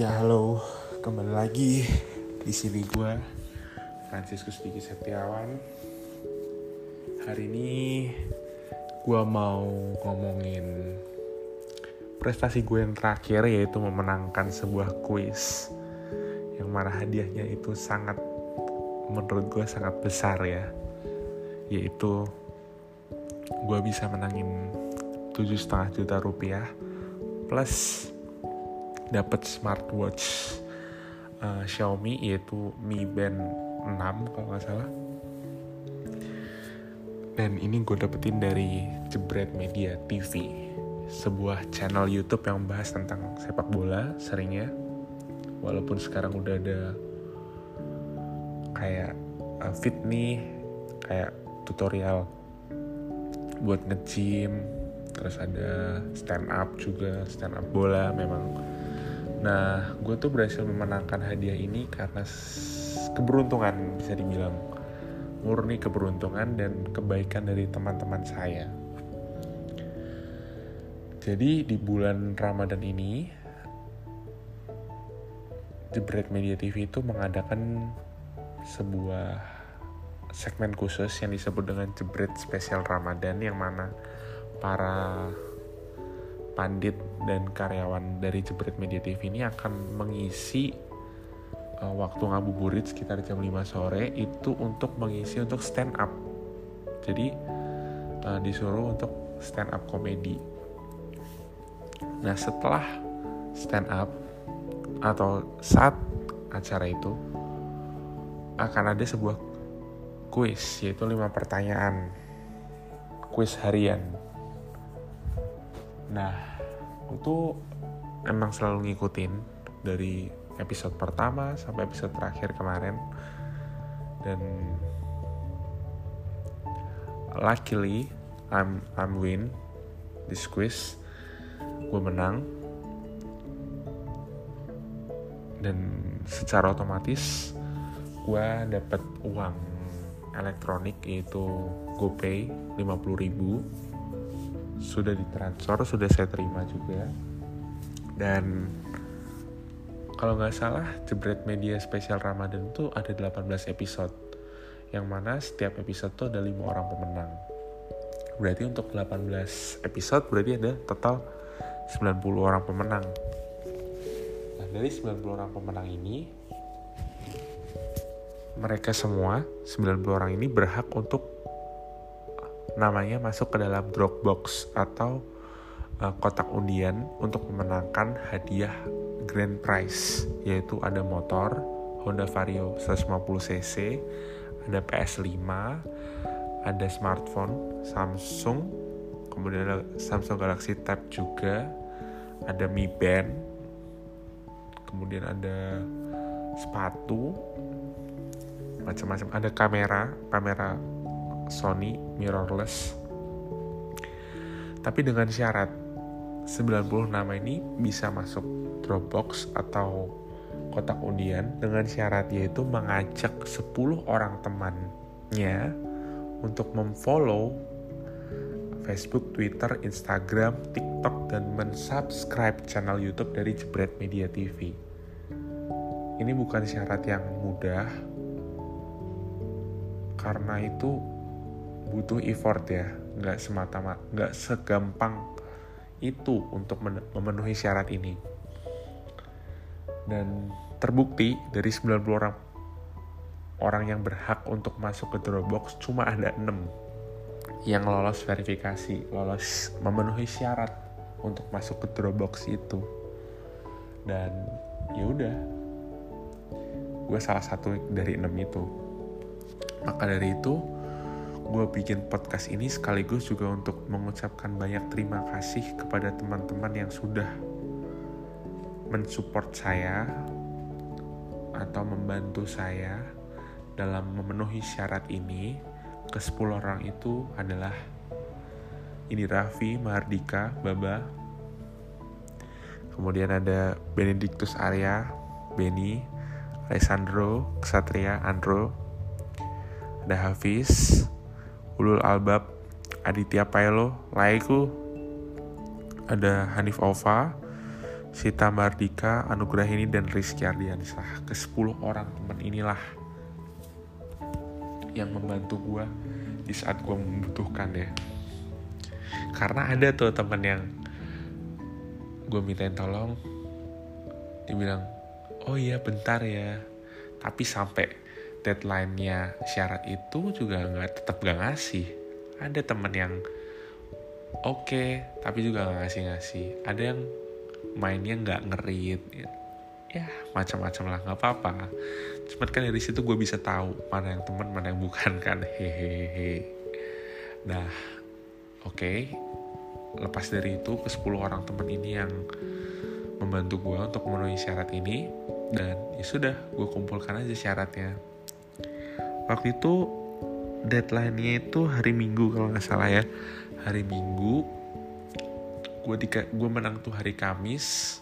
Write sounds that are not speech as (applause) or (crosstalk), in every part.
Ya halo, kembali lagi di sini gue Franciscus Diki Setiawan. Hari ini gue mau ngomongin prestasi gue yang terakhir yaitu memenangkan sebuah kuis yang mana hadiahnya itu sangat menurut gue sangat besar ya yaitu gue bisa menangin tujuh setengah juta rupiah plus dapat smartwatch uh, Xiaomi yaitu Mi Band 6 kalau nggak salah. Dan ini gue dapetin dari Jebret Media TV sebuah channel YouTube yang bahas tentang sepak bola seringnya. Walaupun sekarang udah ada kayak uh, fit nih kayak tutorial buat nge-gym terus ada stand up juga stand up bola memang Nah, gue tuh berhasil memenangkan hadiah ini karena keberuntungan bisa dibilang murni keberuntungan dan kebaikan dari teman-teman saya. Jadi di bulan Ramadan ini, Jebret Media TV itu mengadakan sebuah segmen khusus yang disebut dengan Jebret Spesial Ramadan yang mana para pandit dan karyawan dari Jebret Media TV ini akan mengisi uh, waktu ngabuburit sekitar jam 5 sore itu untuk mengisi untuk stand up. Jadi uh, disuruh untuk stand up komedi. Nah setelah stand up atau saat acara itu akan ada sebuah kuis yaitu lima pertanyaan kuis harian. Nah itu emang selalu ngikutin dari episode pertama sampai episode terakhir kemarin. Dan luckily I'm I'm win this quiz. Gue menang. Dan secara otomatis gue dapet uang elektronik yaitu GoPay 50 ribu sudah ditransfer sudah saya terima juga. Dan kalau nggak salah jebret media spesial Ramadan itu ada 18 episode yang mana setiap episode tuh ada lima orang pemenang. Berarti untuk 18 episode berarti ada total 90 orang pemenang. Nah dari 90 orang pemenang ini mereka semua 90 orang ini berhak untuk namanya masuk ke dalam Dropbox atau uh, kotak undian untuk memenangkan hadiah grand prize yaitu ada motor Honda Vario 150cc, ada PS5, ada smartphone Samsung, kemudian ada Samsung Galaxy Tab juga, ada Mi Band, kemudian ada sepatu, macam-macam, ada kamera, kamera Sony mirrorless. Tapi dengan syarat 90 nama ini bisa masuk Dropbox atau kotak undian dengan syarat yaitu mengajak 10 orang temannya untuk memfollow Facebook, Twitter, Instagram, TikTok, dan mensubscribe channel YouTube dari Jebret Media TV. Ini bukan syarat yang mudah, karena itu butuh effort ya. Nggak semata-mata nggak segampang itu untuk memenuhi syarat ini. Dan terbukti dari 90 orang orang yang berhak untuk masuk ke Dropbox cuma ada 6 yang lolos verifikasi lolos memenuhi syarat untuk masuk ke Dropbox itu. Dan ya udah gue salah satu dari enam itu. Maka dari itu gue bikin podcast ini sekaligus juga untuk mengucapkan banyak terima kasih kepada teman-teman yang sudah mensupport saya atau membantu saya dalam memenuhi syarat ini. Ke 10 orang itu adalah ini Raffi, Mahardika, Baba. Kemudian ada Benedictus Arya, Beni, Alessandro, Ksatria, Andro. Ada Hafiz, Ulul Albab, Aditya Paelo, Laiku, ada Hanif Ova, Sita Mardika, Anugrahini, dan Rizky Ardiansah. Ke 10 orang teman inilah yang membantu gue di saat gue membutuhkan ya. Karena ada tuh teman yang gue mintain tolong, dibilang, oh iya bentar ya. Tapi sampai deadline-nya syarat itu juga nggak tetap gak ngasih. Ada teman yang oke, okay, tapi juga gak ngasih-ngasih. Ada yang mainnya nggak ngerit ya macam-macam lah nggak apa-apa cuman kan dari situ gue bisa tahu mana yang teman mana yang bukan kan (laughs) hehehe nah oke okay. lepas dari itu ke 10 orang teman ini yang membantu gue untuk memenuhi syarat ini dan ya sudah gue kumpulkan aja syaratnya waktu itu deadline-nya itu hari minggu kalau nggak salah ya. Hari minggu gue di gue menang tuh hari Kamis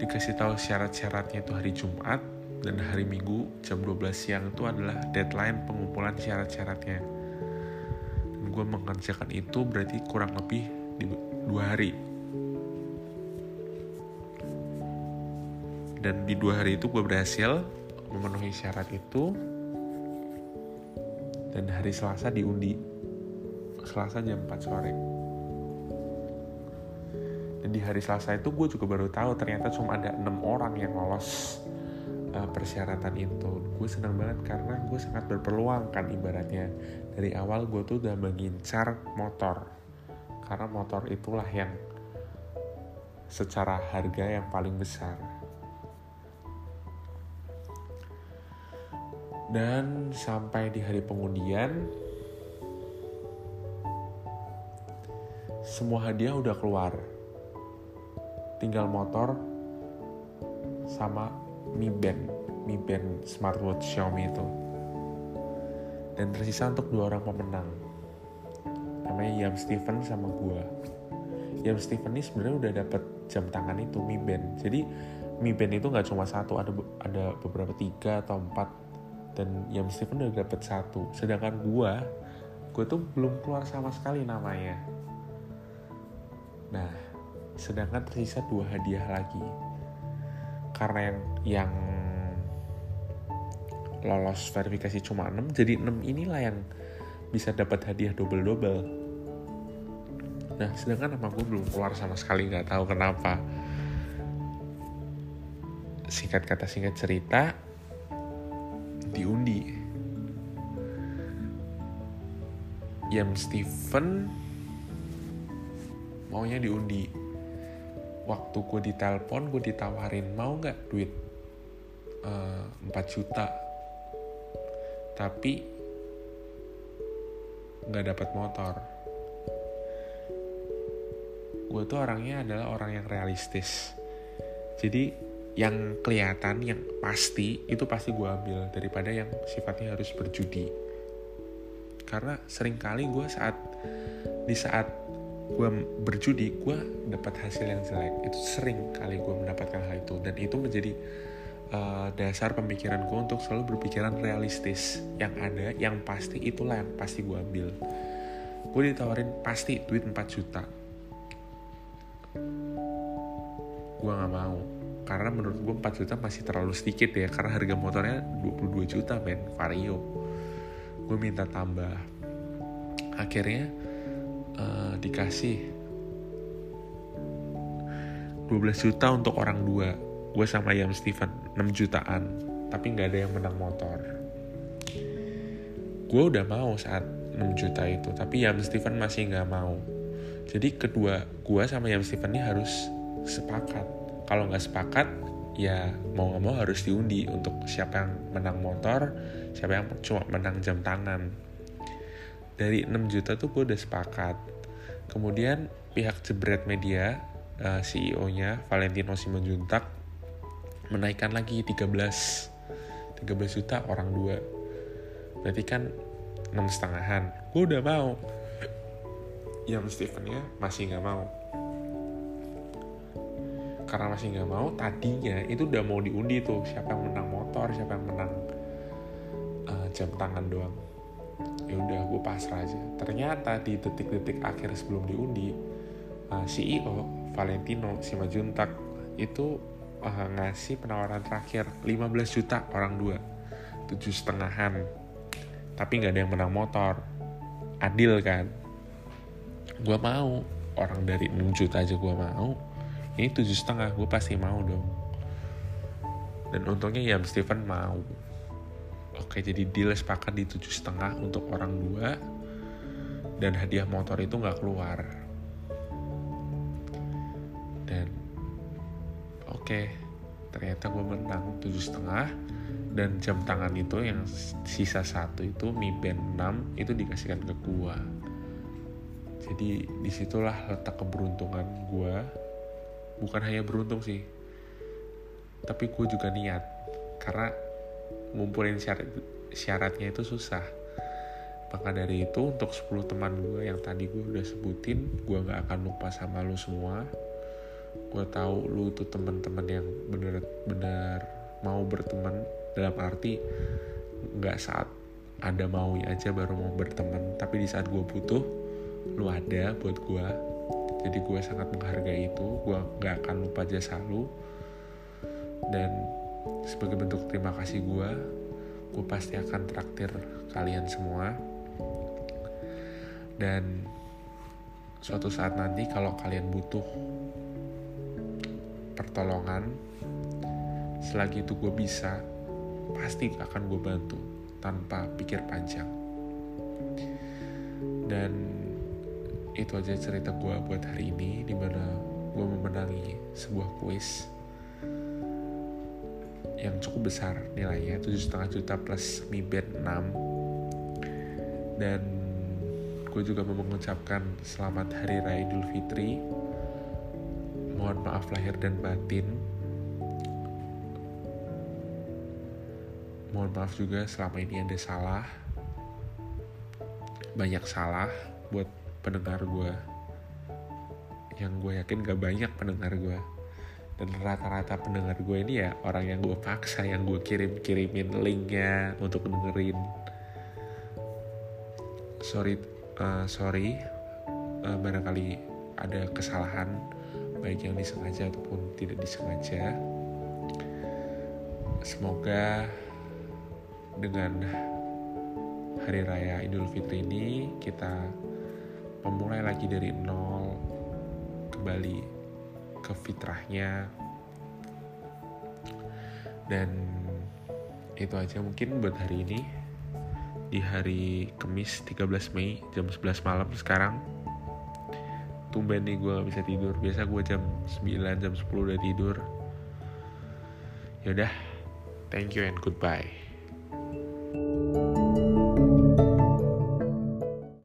dikasih tahu syarat-syaratnya itu hari Jumat dan hari Minggu jam 12 siang itu adalah deadline pengumpulan syarat-syaratnya. Dan gue mengerjakan itu berarti kurang lebih di dua hari. Dan di dua hari itu gue berhasil memenuhi syarat itu dan hari Selasa diundi. Selasa jam 4 sore. Dan di hari Selasa itu gue juga baru tahu ternyata cuma ada enam orang yang lolos uh, persyaratan itu. Gue senang banget karena gue sangat berpeluang kan ibaratnya. Dari awal gue tuh udah mengincar motor. Karena motor itulah yang secara harga yang paling besar dan sampai di hari pengundian semua hadiah udah keluar. Tinggal motor sama Mi Band Mi Band smartwatch Xiaomi itu. Dan tersisa untuk dua orang pemenang. Namanya Yam Steven sama gua. Yam Steven ini sebenarnya udah dapet jam tangan itu Mi Band. Jadi Mi Band itu nggak cuma satu ada ada beberapa tiga atau empat dan Yam Steven udah dapet satu. Sedangkan gua gue tuh belum keluar sama sekali namanya. Nah sedangkan tersisa dua hadiah lagi. Karena yang yang lolos verifikasi cuma 6 jadi 6 inilah yang bisa dapat hadiah double-double. Nah sedangkan nama gue belum keluar sama sekali nggak tahu kenapa. Singkat kata singkat cerita diundi. Yam Steven maunya diundi. Waktu gue ditelepon gue ditawarin mau nggak duit? Uh, eh, 4 juta. Tapi nggak dapat motor. Gue tuh orangnya adalah orang yang realistis. Jadi yang kelihatan yang pasti itu pasti gue ambil daripada yang sifatnya harus berjudi. Karena sering kali gue saat di saat gue berjudi gue dapat hasil yang jelek. Itu sering kali gue mendapatkan hal itu. Dan itu menjadi uh, dasar pemikiran gue untuk selalu berpikiran realistis. Yang ada yang pasti itulah yang pasti gue ambil. Gue ditawarin pasti duit 4 juta. Gue nggak mau karena menurut gue 4 juta masih terlalu sedikit ya karena harga motornya 22 juta men. Vario. Gue minta tambah. Akhirnya uh, dikasih 12 juta untuk orang dua. Gue sama Yam Steven 6 jutaan. Tapi nggak ada yang menang motor. Gue udah mau saat 6 juta itu tapi Yam Steven masih nggak mau. Jadi kedua gue sama Yam Steven ini harus sepakat kalau nggak sepakat ya mau nggak mau harus diundi untuk siapa yang menang motor siapa yang cuma menang jam tangan. Dari 6 juta tuh gue udah sepakat. Kemudian pihak jebret media eh, CEO-nya Valentino Simanjuntak menaikkan lagi 13 13 juta orang dua. Berarti kan enam setengahan. Gue udah mau. Yang Stevennya masih nggak mau karena masih nggak mau tadinya itu udah mau diundi tuh siapa yang menang motor siapa yang menang uh, jam tangan doang. Ya udah gue pasrah aja. Ternyata di detik-detik akhir sebelum diundi uh, eh, CEO Valentino Simajuntak itu uh, ngasih penawaran terakhir 15 juta orang dua. Tujuh setengahan. Tapi nggak ada yang menang motor. Adil kan? Gue mau. Orang dari 6 juta aja gue mau ini tujuh setengah gue pasti mau dong. Dan untungnya ya Steven mau. Oke jadi deal sepakat di tujuh setengah untuk orang dua. Dan hadiah motor itu nggak keluar. Dan oke ternyata gue menang tujuh setengah. Dan jam tangan itu yang sisa satu itu Mi Band 6 itu dikasihkan ke gue jadi di situlah letak keberuntungan gue bukan hanya beruntung sih. Tapi gue juga niat. Karena ngumpulin syarat syaratnya itu susah. Maka dari itu untuk 10 teman gue yang tadi gue udah sebutin gue gak akan lupa sama lu semua. Gue tahu lu tuh teman-teman yang bener-bener mau berteman. Dalam arti nggak saat ada mau aja baru mau berteman. Tapi di saat gue butuh lu ada buat gue jadi gue sangat menghargai itu. Gue gak akan lupa jasa lu. Dan sebagai bentuk terima kasih gue gue pasti akan traktir kalian semua. Dan suatu saat nanti kalau kalian butuh pertolongan selagi itu gue bisa pasti akan gue bantu tanpa pikir panjang. Dan itu aja cerita gue buat hari ini di mana gue memenangi sebuah kuis yang cukup besar nilainya setengah juta plus Mi Band 6 dan gue juga mau mengucapkan selamat Hari Raya Idul Fitri. Mohon maaf lahir dan batin. Mohon maaf juga selama ini ada salah. Banyak salah buat pendengar gue yang gue yakin gak banyak pendengar gue dan rata-rata pendengar gue ini ya orang yang gue paksa yang gue kirim-kirimin linknya untuk dengerin. Sorry uh, sorry uh, barangkali ada kesalahan baik yang disengaja ataupun tidak disengaja. Semoga dengan hari raya Idul Fitri ini kita memulai lagi dari nol kembali ke fitrahnya. Dan itu aja mungkin buat hari ini. Di hari Kamis 13 Mei jam 11 malam sekarang. Tumben nih gue gak bisa tidur. Biasa gue jam 9 jam 10 udah tidur. Yaudah thank you and goodbye